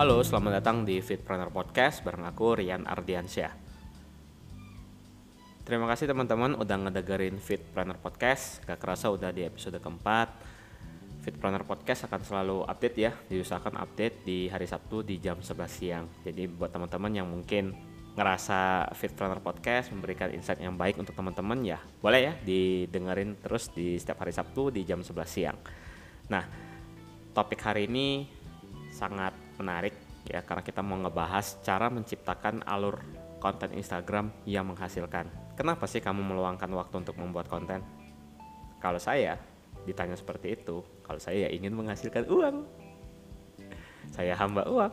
Halo, selamat datang di Fitpreneur Podcast bareng aku Rian Ardiansyah. Terima kasih teman-teman udah ngedengerin Fitpreneur Podcast. Gak kerasa udah di episode keempat. Fitpreneur Podcast akan selalu update ya, diusahakan update di hari Sabtu di jam 11 siang. Jadi buat teman-teman yang mungkin ngerasa Fitpreneur Podcast memberikan insight yang baik untuk teman-teman ya, boleh ya didengerin terus di setiap hari Sabtu di jam 11 siang. Nah, topik hari ini sangat menarik ya karena kita mau ngebahas cara menciptakan alur konten Instagram yang menghasilkan. Kenapa sih kamu meluangkan waktu untuk membuat konten? Kalau saya ditanya seperti itu, kalau saya ya ingin menghasilkan uang. Saya hamba uang.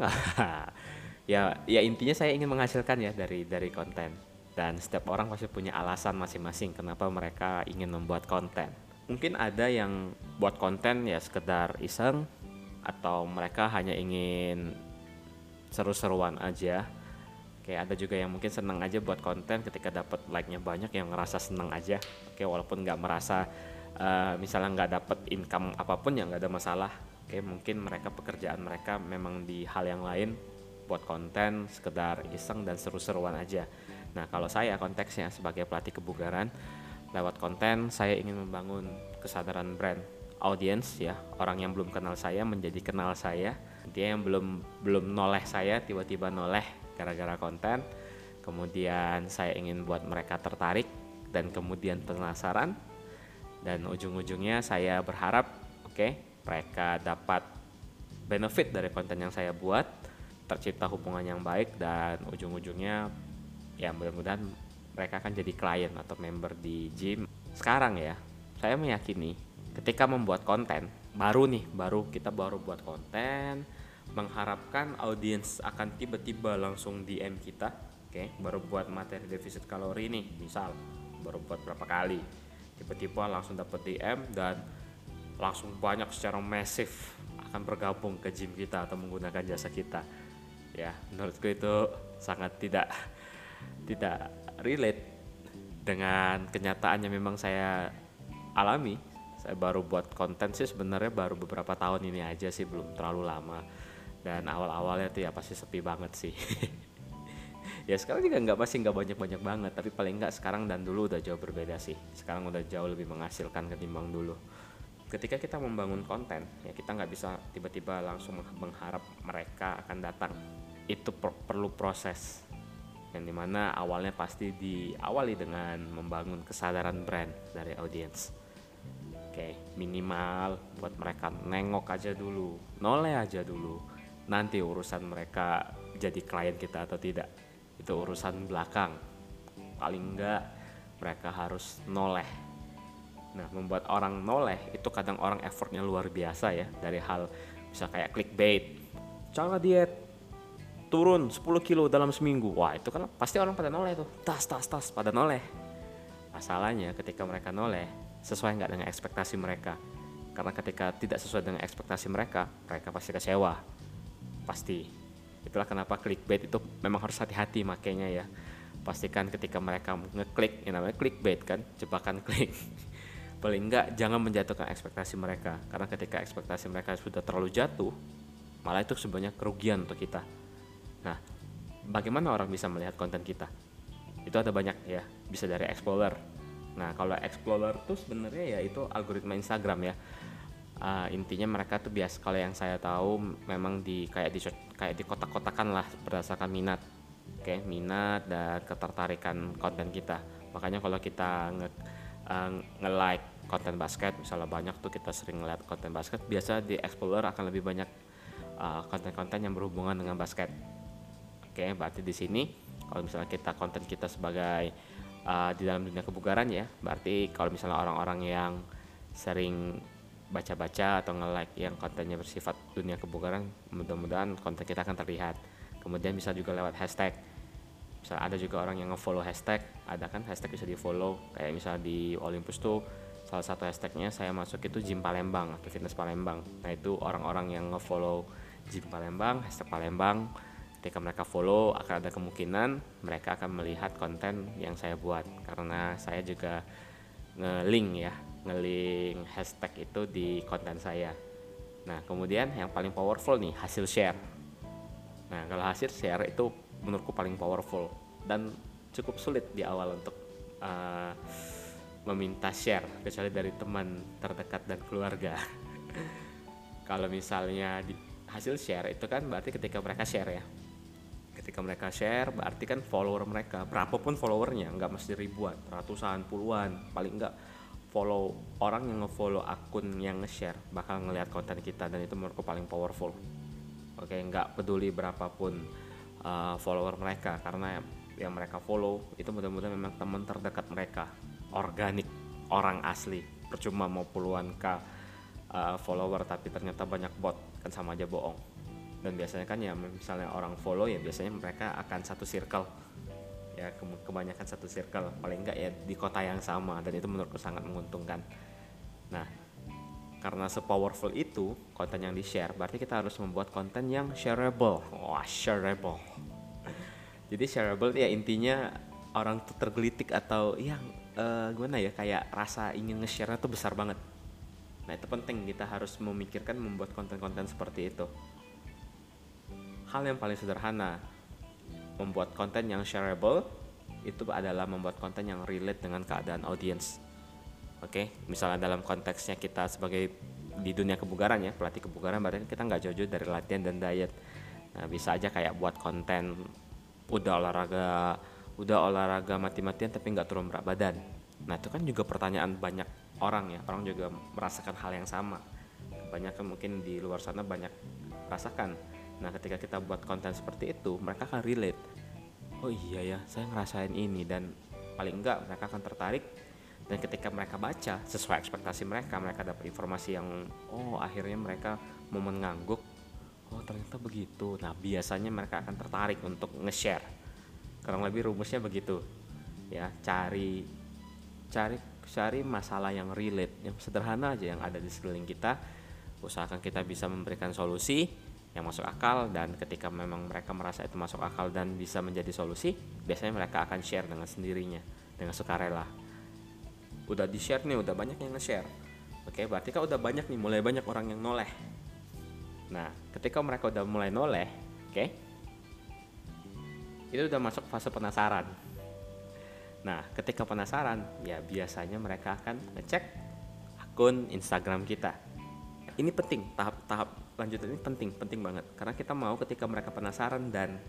ya ya intinya saya ingin menghasilkan ya dari dari konten. Dan setiap orang pasti punya alasan masing-masing kenapa mereka ingin membuat konten. Mungkin ada yang buat konten ya sekedar iseng atau mereka hanya ingin seru-seruan aja. Kayak ada juga yang mungkin senang aja buat konten ketika dapat like-nya banyak yang ngerasa senang aja. Oke walaupun nggak merasa uh, misalnya nggak dapat income apa pun ya nggak ada masalah. Oke mungkin mereka pekerjaan mereka memang di hal yang lain buat konten sekedar iseng dan seru-seruan aja. Nah kalau saya konteksnya sebagai pelatih kebugaran lewat konten saya ingin membangun kesadaran brand audience ya orang yang belum kenal saya menjadi kenal saya. Dia yang belum belum noleh saya tiba-tiba noleh gara-gara konten. Kemudian saya ingin buat mereka tertarik dan kemudian penasaran. Dan ujung-ujungnya saya berharap oke okay, mereka dapat benefit dari konten yang saya buat tercipta hubungan yang baik dan ujung-ujungnya ya mudah-mudahan mereka akan jadi klien atau member di gym sekarang ya. Saya meyakini ketika membuat konten baru nih baru kita baru buat konten mengharapkan audiens akan tiba-tiba langsung DM kita oke okay? baru buat materi defisit kalori nih misal baru buat berapa kali tiba-tiba langsung dapat DM dan langsung banyak secara masif akan bergabung ke gym kita atau menggunakan jasa kita ya menurutku itu sangat tidak tidak relate dengan kenyataan yang memang saya alami saya baru buat konten sih sebenarnya baru beberapa tahun ini aja sih belum terlalu lama. Dan awal-awalnya tuh ya pasti sepi banget sih. Ya sekarang juga nggak masih nggak banyak-banyak banget tapi paling nggak sekarang dan dulu udah jauh berbeda sih. Sekarang udah jauh lebih menghasilkan ketimbang dulu. Ketika kita membangun konten ya kita nggak bisa tiba-tiba langsung mengharap mereka akan datang. Itu per perlu proses. Yang di mana awalnya pasti diawali dengan membangun kesadaran brand dari audiens Oke, minimal buat mereka nengok aja dulu, noleh aja dulu. Nanti urusan mereka jadi klien kita atau tidak, itu urusan belakang. Paling enggak mereka harus noleh. Nah, membuat orang noleh itu kadang orang effortnya luar biasa ya dari hal bisa kayak clickbait. Cara diet turun 10 kilo dalam seminggu. Wah, itu kan pasti orang pada noleh tuh. Tas, tas, tas pada noleh. Masalahnya ketika mereka noleh, sesuai nggak dengan ekspektasi mereka. Karena ketika tidak sesuai dengan ekspektasi mereka mereka pasti kecewa. Pasti. Itulah kenapa clickbait itu memang harus hati-hati makanya ya. Pastikan ketika mereka ngeklik yang namanya clickbait kan jebakan klik. Paling enggak jangan menjatuhkan ekspektasi mereka. Karena ketika ekspektasi mereka sudah terlalu jatuh malah itu sebenarnya kerugian untuk kita. Nah bagaimana orang bisa melihat konten kita? Itu ada banyak ya bisa dari explorer Nah kalau Explorer tuh sebenarnya ya itu algoritma Instagram ya. Uh, intinya mereka tuh biasa kalau yang saya tahu memang di kayak di kayak di kotak-kotakan lah berdasarkan minat. Oke, okay, minat dan ketertarikan konten kita. Makanya kalau kita nge, uh, nge-like konten basket misalnya banyak tuh kita sering ngeliat konten basket, biasa di Explorer akan lebih banyak uh, konten-konten yang berhubungan dengan basket. Oke, okay, berarti di sini kalau misalnya kita konten kita sebagai uh, di dalam dunia kebugaran ya. Berarti kalau misalnya orang-orang yang sering baca-baca atau nge-like yang kontennya bersifat dunia kebugaran mudah-mudahan konten kita akan terlihat. Kemudian bisa juga lewat hashtag. Misal ada juga orang yang nge-follow hashtag ada kan? Hashtag bisa di follow kayak misal di Olympus tuh salah satu hashtagnya saya masuk itu gym Palembang atau fitness Palembang. Nah itu orang-orang yang nge-follow gym Palembang hashtag Palembang ketika mereka follow akan ada kemungkinan mereka akan melihat konten yang saya buat. Karena saya juga nge-link ya nge-link hashtag itu di konten saya. Nah kemudian yang paling powerful nih hasil share. Nah kalau hasil share itu menurutku paling powerful dan cukup sulit di awal untuk uh, meminta share kecuali dari teman terdekat dan keluarga. Kalau misalnya di hasil share itu kan berarti ketika mereka share ya ketika mereka share berarti kan follower mereka berapapun followernya nggak mesti ribuan ratusan puluhan paling nggak follow orang yang ngefollow akun yang nge-share bakal ngelihat konten kita dan itu menurutku paling powerful. Oke nggak peduli berapapun uh, follower mereka karena yang mereka follow itu mudah-mudahan memang teman terdekat mereka organik orang asli. Percuma mau puluhan k uh, follower tapi ternyata banyak bot kan sama aja bohong dan biasanya kan ya misalnya orang follow ya biasanya mereka akan satu circle. Ya ke kebanyakan satu circle. Paling enggak ya di kota yang sama. Dan itu menurutku sangat menguntungkan. Nah karena sepowerful itu konten yang di share berarti kita harus membuat konten yang shareable. Wah shareable. Jadi shareable ya intinya orang tuh tergelitik atau yang uh, gimana ya kayak rasa ingin nge-share itu besar banget. Nah itu penting. Kita harus memikirkan membuat konten-konten seperti itu hal yang paling sederhana membuat konten yang shareable itu adalah membuat konten yang relate dengan keadaan audiens. Oke, okay? misalnya dalam konteksnya kita sebagai di dunia kebugaran ya, pelatih kebugaran berarti kita nggak jauh-jauh dari latihan dan diet. Nah, bisa aja kayak buat konten udah olahraga, udah olahraga mati-matian tapi nggak turun berat badan. Nah, itu kan juga pertanyaan banyak orang ya, orang juga merasakan hal yang sama. Banyak mungkin di luar sana banyak rasakan Nah, ketika kita buat konten seperti itu, mereka akan relate. Oh iya ya, saya ngerasain ini dan paling enggak mereka akan tertarik dan ketika mereka baca sesuai ekspektasi mereka, mereka dapat informasi yang oh akhirnya mereka mau mengangguk. Oh, ternyata begitu. Nah, biasanya mereka akan tertarik untuk nge-share. Kurang lebih rumusnya begitu. Ya, cari cari cari masalah yang relate, yang sederhana aja yang ada di sekeliling kita. Usahakan kita bisa memberikan solusi yang masuk akal dan ketika memang mereka merasa itu masuk akal dan bisa menjadi solusi biasanya mereka akan share dengan sendirinya dengan sukarela. Udah di share nih udah banyak yang nge-share. Oke berarti kan udah banyak nih mulai banyak orang yang noleh. Nah ketika mereka udah mulai noleh oke itu udah masuk fase penasaran. Nah ketika penasaran ya biasanya mereka akan ngecek akun Instagram kita. Ini penting tahap-tahap lanjutan ini penting penting banget. Karena kita mau ketika mereka penasaran dan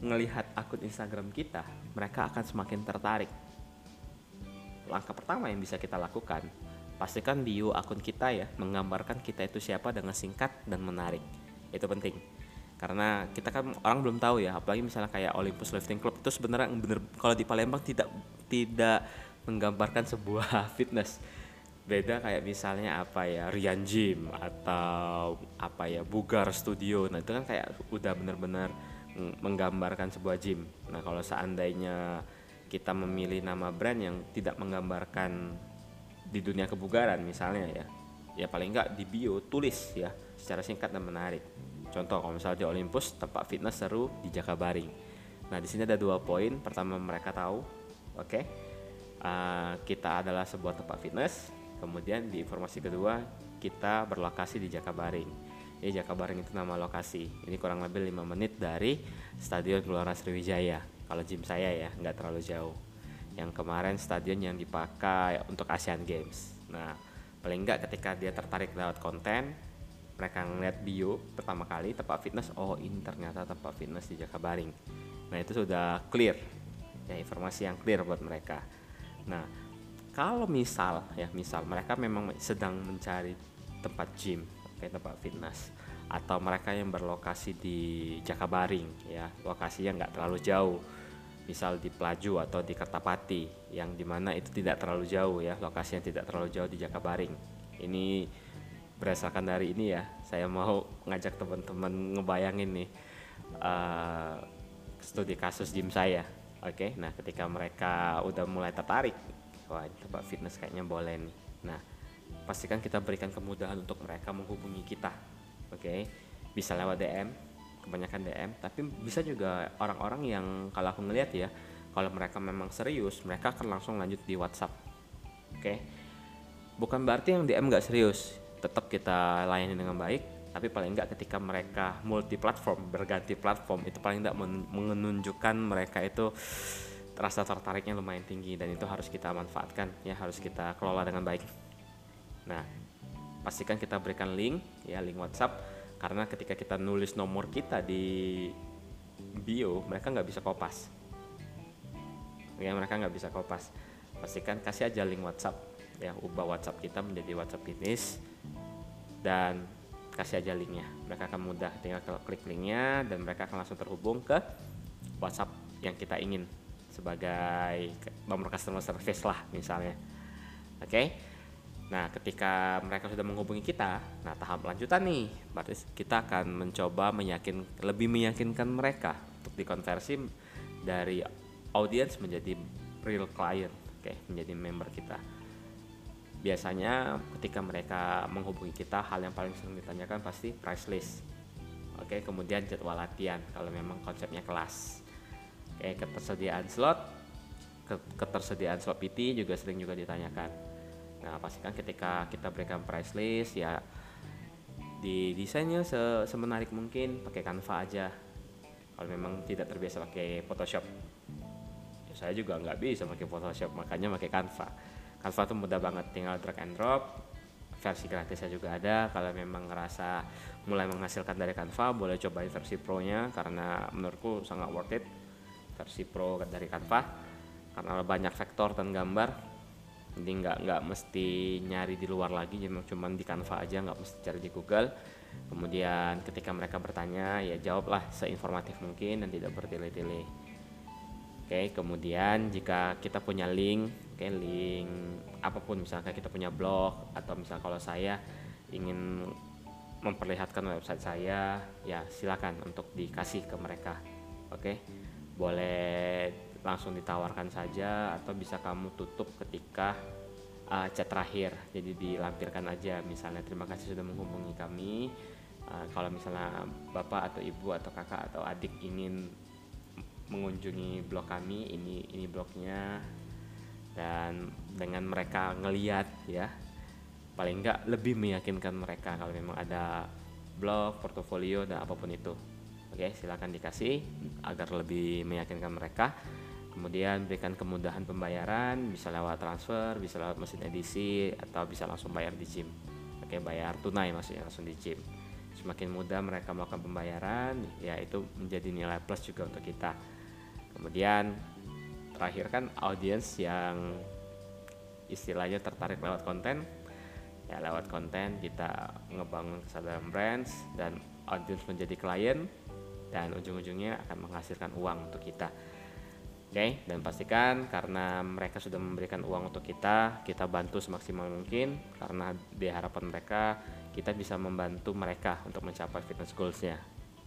melihat akun Instagram kita mereka akan semakin tertarik. Langkah pertama yang bisa kita lakukan pastikan bio akun kita ya menggambarkan kita itu siapa dengan singkat dan menarik. Itu penting. Karena kita kan orang belum tahu ya apalagi misalnya kayak Olympus Lifting Club itu sebenarnya bener kalau di Palembang tidak tidak menggambarkan sebuah fitness beda kayak misalnya apa ya Rian Gym atau apa ya Bugar Studio. Nah itu kan kayak udah bener-bener menggambarkan sebuah gym. Nah kalau seandainya kita memilih nama brand yang tidak menggambarkan di dunia kebugaran misalnya ya ya paling enggak di bio tulis ya secara singkat dan menarik. Contoh kalau misalnya di Olympus tempat fitness seru di Jakabaring. Nah di sini ada dua poin. Pertama mereka tahu oke. Okay? uh, kita adalah sebuah tempat fitness Kemudian di informasi kedua kita berlokasi di Jakabaring. Ini Jakabaring itu nama lokasi. Ini kurang lebih 5 menit dari Stadion Gelora Sriwijaya. Kalau gym saya ya nggak terlalu jauh. Yang kemarin stadion yang dipakai untuk Asian Games. Nah, paling nggak ketika dia tertarik lewat konten, mereka ngeliat bio pertama kali tempat fitness, oh ini ternyata tempat fitness di Jakabaring. Nah itu sudah clear, ya informasi yang clear buat mereka. Nah kalau misal ya misal mereka memang sedang mencari tempat gym kayak tempat fitness atau mereka yang berlokasi di Jakabaring ya lokasinya nggak terlalu jauh misal di Pelaju atau di Kertapati yang di mana itu tidak terlalu jauh ya lokasinya tidak terlalu jauh di Jakabaring ini berdasarkan dari ini ya saya mau ngajak teman-teman ngebayangin nih uh, studi kasus gym saya oke okay? nah ketika mereka udah mulai tertarik wah tempat fitness kayaknya boleh nih nah pastikan kita berikan kemudahan untuk mereka menghubungi kita oke okay? bisa lewat DM kebanyakan DM tapi bisa juga orang-orang yang kalau aku ngeliat ya kalau mereka memang serius mereka akan langsung lanjut di WhatsApp oke okay? bukan berarti yang DM nggak serius tetap kita layani dengan baik tapi paling enggak ketika mereka multi platform berganti platform itu paling enggak menunjukkan mereka itu rasa tertariknya lumayan tinggi dan itu harus kita manfaatkan ya harus kita kelola dengan baik. Nah pastikan kita berikan link ya link WhatsApp karena ketika kita nulis nomor kita di bio mereka nggak bisa kopas. Ya mereka nggak bisa kopas. Pastikan kasih aja link WhatsApp ya ubah WhatsApp kita menjadi WhatsApp bisnis dan kasih aja linknya. Mereka akan mudah tinggal klik linknya dan mereka akan langsung terhubung ke WhatsApp yang kita ingin sebagai nomor customer service lah misalnya. Oke? Okay? Nah, ketika mereka sudah menghubungi kita, nah tahap lanjutan nih, berarti kita akan mencoba meyakin lebih meyakinkan mereka untuk dikonversi dari audience menjadi real client, oke, okay, menjadi member kita. Biasanya ketika mereka menghubungi kita hal yang paling sering ditanyakan pasti price list oke? Kemudian jadwal latihan kalau memang konsepnya kelas oke ketersediaan slot ketersediaan slot PT juga sering juga ditanyakan. Nah pastikan ketika kita berikan price list ya di desainnya se semenarik mungkin pakai Canva aja. Kalau memang tidak terbiasa pakai Photoshop. Ya saya juga nggak bisa pakai Photoshop makanya pakai Canva. Canva tuh mudah banget tinggal drag and drop. Versi gratisnya juga ada. Kalau memang ngerasa mulai menghasilkan dari Canva boleh cobain versi pro nya karena menurutku sangat worth it versi pro dari Canva. Karena banyak vektor dan gambar. Jadi nggak nggak mesti nyari di luar lagi cuma cuma di Canva aja nggak mesti cari di Google. Kemudian ketika mereka bertanya ya jawablah seinformatif mungkin dan tidak bertele-tele oke kemudian jika kita punya link kayak link apa pun misalnya kita punya blog atau misal kalau saya ingin memperlihatkan website saya ya silakan untuk dikasih ke mereka. Oke boleh langsung ditawarkan saja atau bisa kamu tutup ketika uh, chat terakhir. Jadi dilampirkan aja misalnya terima kasih sudah menghubungi kami. Uh, kalau misalnya bapak atau ibu atau kakak atau adik ingin mengunjungi blog kami ini ini blognya. Dan dengan mereka ngeliat ya paling enggak lebih meyakinkan mereka kalau memang ada blog, portofolio dan apa pun itu. Oke, silakan dikasih agar lebih meyakinkan mereka. Kemudian berikan kemudahan pembayaran, bisa lewat transfer, bisa lewat mesin edisi atau bisa langsung bayar di gym. Oke, bayar tunai maksudnya langsung di gym. Semakin mudah mereka melakukan pembayaran, ya itu menjadi nilai plus juga untuk kita. Kemudian terakhir kan audiens yang istilahnya tertarik lewat konten ya lewat konten kita ngebangun kesadaran brands dan audiens menjadi klien dan ujung-ujungnya akan menghasilkan uang untuk kita. Oke? Okay? dan pastikan karena mereka sudah memberikan uang untuk kita kita bantu semaksimal mungkin. Karena di harapan mereka kita bisa membantu mereka untuk mencapai fitness goalsnya.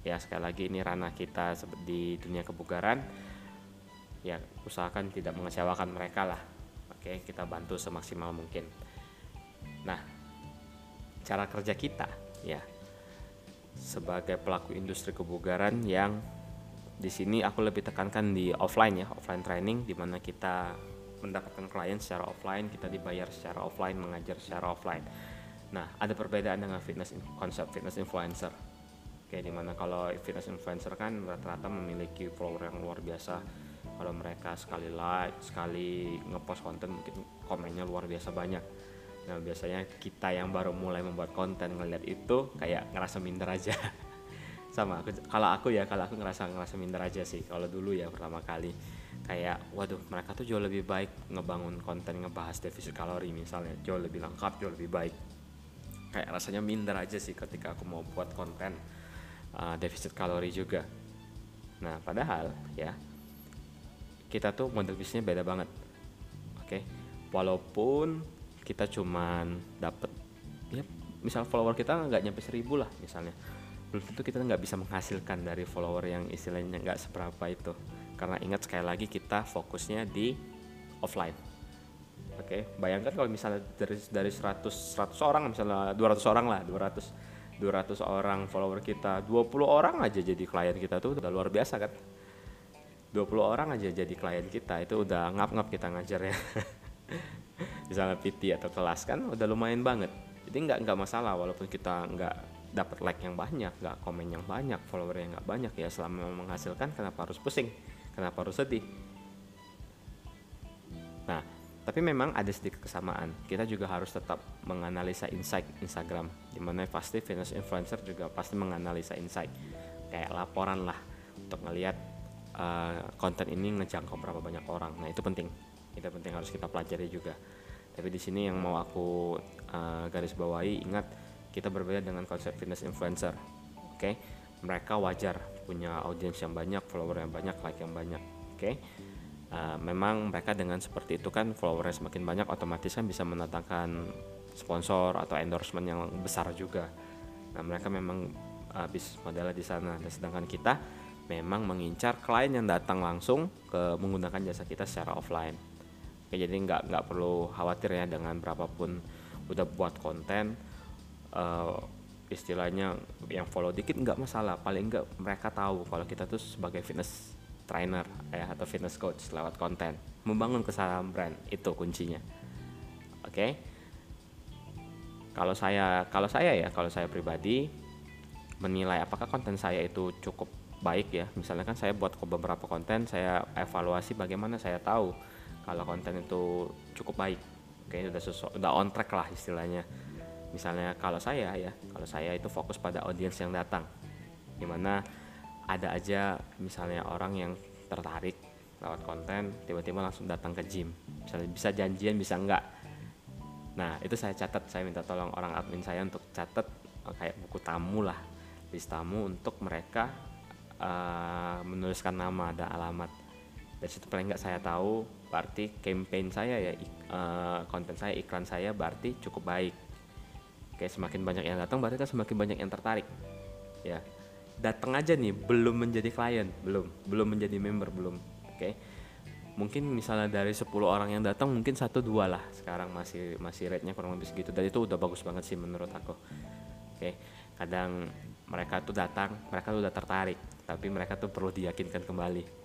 Ya sekali lagi ini ranah kita di dunia kebugaran. Ya usahakan tidak mengecewakan mereka lah. Oke? Kita bantu semaksimal mungkin. Nah cara kerja kita ya sebagai pelaku industri kebugaran yang di sini aku lebih tekankan di offline ya offline training di mana kita mendapatkan klien secara offline kita dibayar secara offline mengajar secara offline. Nah ada perbedaan dengan fitness konsep fitness influencer. Oke di mana kalau fitness influencer kan rata-rata memiliki follower yang luar biasa. Kalau mereka sekali like sekali ngepost konten mungkin komennya luar biasa banyak nah biasanya kita yang baru mulai membuat konten ngeliat itu kayak ngerasa minder aja. Sama aku kalau aku ya kalau aku ngerasa ngerasa minder aja sih. Kalau dulu ya pertama kali kayak waduh mereka tuh jauh lebih baik ngebangun konten ngebahas defisit kalori misalnya. Jauh lebih lengkap jauh lebih baik. Kayak rasanya minder aja sih ketika aku mau buat konten uh, defisit kalori juga. Nah padahal ya kita tuh model bisnisnya beda banget oke? Okay? walaupun kita cuman dapat ya misal follower kita nggak nyampe seribu lah misalnya. Belum tentu kita nggak bisa menghasilkan dari follower yang istilahnya nggak seberapa itu. Karena ingat sekali lagi kita fokusnya di offline. Oke okay? bayangkan kalau misalnya dari dari 100 100 orang misalnya 200 orang lah 200 200 orang follower kita 20 orang aja jadi klien kita tuh udah luar biasa kan? 20 orang aja jadi klien kita itu udah ngap-ngap kita ngajar ya misalnya PT atau kelas kan udah lumayan banget. Jadi nggak nggak masalah walaupun kita nggak dapat like yang banyak nggak komen yang banyak follower yang nggak banyak ya selama menghasilkan kenapa harus pusing? Kenapa harus sedih? Nah tapi memang ada sedikit kesamaan. Kita juga harus tetap menganalisa insight Instagram di mana pasti fitness influencer juga pasti menganalisa insight. Kayak laporan lah untuk ngelihat uh, konten ini ngejangkau berapa banyak orang. Nah itu penting itu penting harus kita pelajari juga tapi di sini yang mau aku uh, garis bawahi ingat kita berbeda dengan konsep fitness influencer oke okay? mereka wajar punya audiens yang banyak follower yang banyak like yang banyak oke okay? uh, memang mereka dengan seperti itu kan followernya semakin banyak otomatis kan bisa mendatangkan sponsor atau endorsement yang besar juga nah mereka memang bisnis modelnya di sana dan sedangkan kita memang mengincar klien yang datang langsung ke menggunakan jasa kita secara offline Oke, jadi nggak nggak perlu khawatir ya dengan berapapun udah buat konten uh, istilahnya yang follow dikit nggak masalah. Paling nggak mereka tahu kalau kita tuh sebagai fitness trainer ya atau fitness coach lewat konten. Membangun kesalahan brand itu kuncinya. Oke? Okay? kalau saya kalau saya ya kalau saya pribadi menilai apakah konten saya itu cukup baik ya. Misalnya kan saya buat beberapa konten saya evaluasi bagaimana saya tahu kalau konten itu cukup baik oke udah sesuai udah on track lah istilahnya. Misalnya kalau saya ya kalau saya itu fokus pada audiens yang datang. Di mana ada aja misalnya orang yang tertarik lewat konten tiba-tiba langsung datang ke gym. Misalnya bisa janjian bisa enggak. Nah itu saya catat saya minta tolong orang admin saya untuk catat eh, kayak buku tamu lah list tamu untuk mereka uh, menuliskan nama dan alamat. Dari situ paling nggak saya tahu berarti campaign saya ya uh, konten saya iklan saya berarti cukup baik. Oke semakin banyak yang datang berarti kan semakin banyak yang tertarik. Ya datang aja nih belum menjadi klien belum belum menjadi member belum oke? Mungkin misalnya dari 10 orang yang datang mungkin satu dua lah sekarang masih masih rate nya kurang lebih segitu. Dan itu udah bagus banget sih menurut aku oke? Kadang mereka tuh datang mereka tuh udah tertarik tapi mereka tuh perlu diyakinkan kembali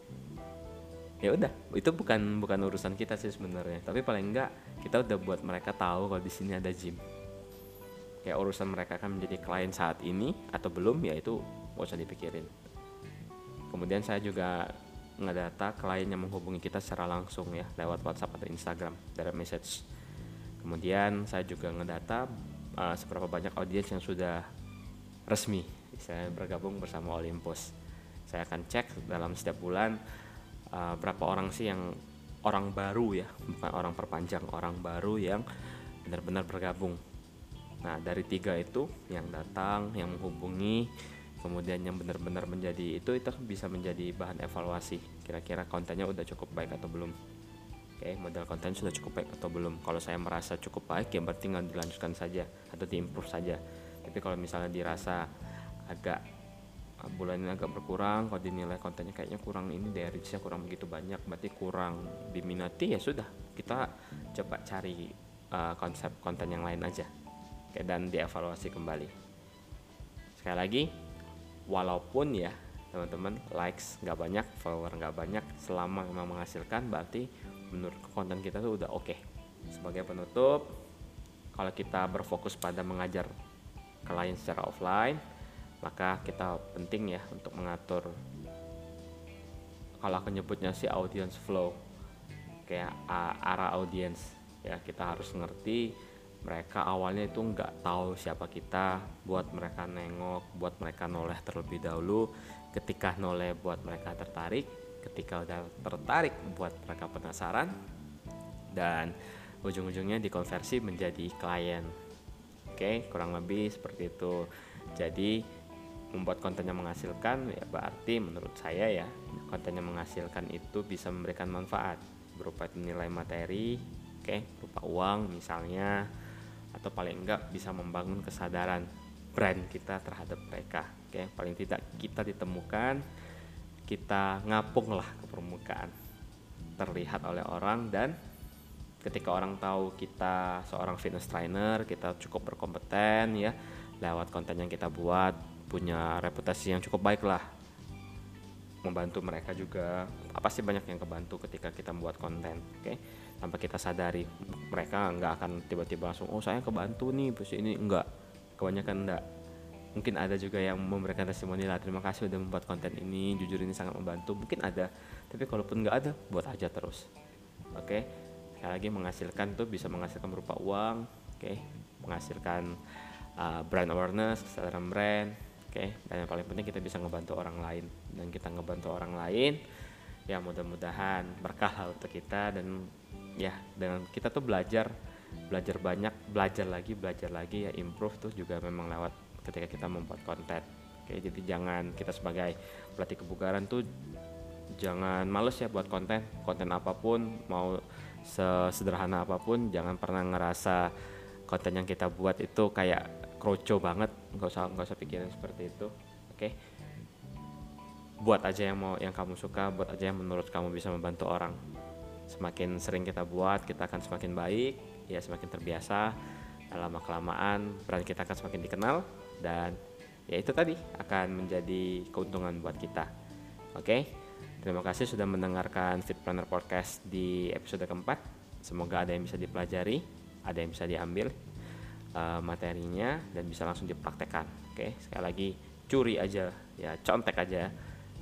ya udah itu bukan bukan urusan kita sih sebenarnya. Tapi paling enggak kita udah buat mereka tahu kalau di sini ada gym. Kayak urusan mereka akan menjadi klien saat ini atau belum ya itu gak usah dipikirin. Kemudian saya juga ngedata klien yang menghubungi kita secara langsung ya lewat WhatsApp atau Instagram dari message. Kemudian saya juga ngedata uh, seberapa banyak audiens yang sudah resmi. Saya bergabung bersama Olympus. Saya akan cek dalam setiap bulan uh, berapa orang sih yang orang baru ya bukan orang perpanjang orang baru yang benar-benar bergabung. Nah dari tiga itu yang datang yang menghubungi kemudian yang benar-benar menjadi itu itu bisa menjadi bahan evaluasi. Kira-kira kontennya udah cukup baik atau belum? Oke model konten sudah cukup baik atau belum? Kalau saya merasa cukup baik ya berarti nggak dilanjutkan saja atau diimprove saja. Tapi kalau misalnya dirasa agak bulan ini agak berkurang kalau dinilai kontennya kayaknya kurang ini dari reachnya kurang begitu banyak berarti kurang diminati ya sudah kita coba cari uh, konsep konten yang lain aja Oke, dan dievaluasi kembali sekali lagi walaupun ya teman-teman likes nggak banyak follower nggak banyak selama memang menghasilkan berarti menurut konten kita tuh udah oke okay. sebagai penutup kalau kita berfokus pada mengajar klien secara offline maka kita penting ya untuk mengatur kalau aku nyebutnya sih audience flow kayak arah audience. Ya kita harus ngerti mereka awalnya itu nggak tahu siapa kita buat mereka nengok buat mereka noleh terlebih dahulu. Ketika noleh buat mereka tertarik ketika udah tertarik buat mereka penasaran dan ujung-ujungnya dikonversi menjadi klien. Oke kurang lebih seperti itu. Jadi membuat konten yang menghasilkan ya berarti menurut saya ya konten yang menghasilkan itu bisa memberikan manfaat berupa nilai materi oke okay, berupa uang misalnya atau paling enggak bisa membangun kesadaran brand kita terhadap mereka oke. Okay, paling tidak kita ditemukan kita ngapung lah ke permukaan terlihat oleh orang dan ketika orang tahu kita seorang fitness trainer kita cukup berkompeten ya lewat konten yang kita buat punya reputasi yang cukup baik lah membantu mereka juga apa sih banyak yang kebantu ketika kita membuat konten oke okay? tanpa kita sadari mereka nggak akan tiba-tiba langsung oh saya kebantu nih bos ini enggak kebanyakan enggak mungkin ada juga yang memberikan testimoni lah terima kasih udah membuat konten ini jujur ini sangat membantu mungkin ada tapi kalaupun nggak ada buat aja terus oke okay? sekali lagi menghasilkan tuh bisa menghasilkan berupa uang oke okay? menghasilkan uh, brand awareness kesadaran brand oke dan yang paling penting kita bisa ngebantu orang lain. Dan kita ngebantu orang lain ya mudah-mudahan berkah untuk kita. Dan ya dengan kita tuh belajar belajar banyak belajar lagi belajar lagi ya improve tuh juga memang lewat ketika kita membuat konten. Oke jadi jangan kita sebagai pelatih kebugaran tuh jangan males ya buat konten. Konten apa pun mau sesederhana apa pun jangan pernah ngerasa konten yang kita buat itu kayak kroco banget nggak usah nggak usah pikirin seperti itu oke buat aja yang mau yang kamu suka buat aja yang menurut kamu bisa membantu orang semakin sering kita buat kita akan semakin baik ya semakin terbiasa lama kelamaan brand kita akan semakin dikenal dan ya itu tadi akan menjadi keuntungan buat kita. Oke, terima kasih sudah mendengarkan Fit Planner Podcast di episode keempat. Semoga ada yang bisa dipelajari, ada yang bisa diambil uh, materinya dan bisa langsung dipraktekkan. Oke, sekali lagi curi aja, ya contek aja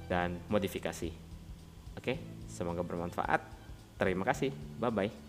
dan modifikasi. Oke, semoga bermanfaat. Terima kasih. Bye bye.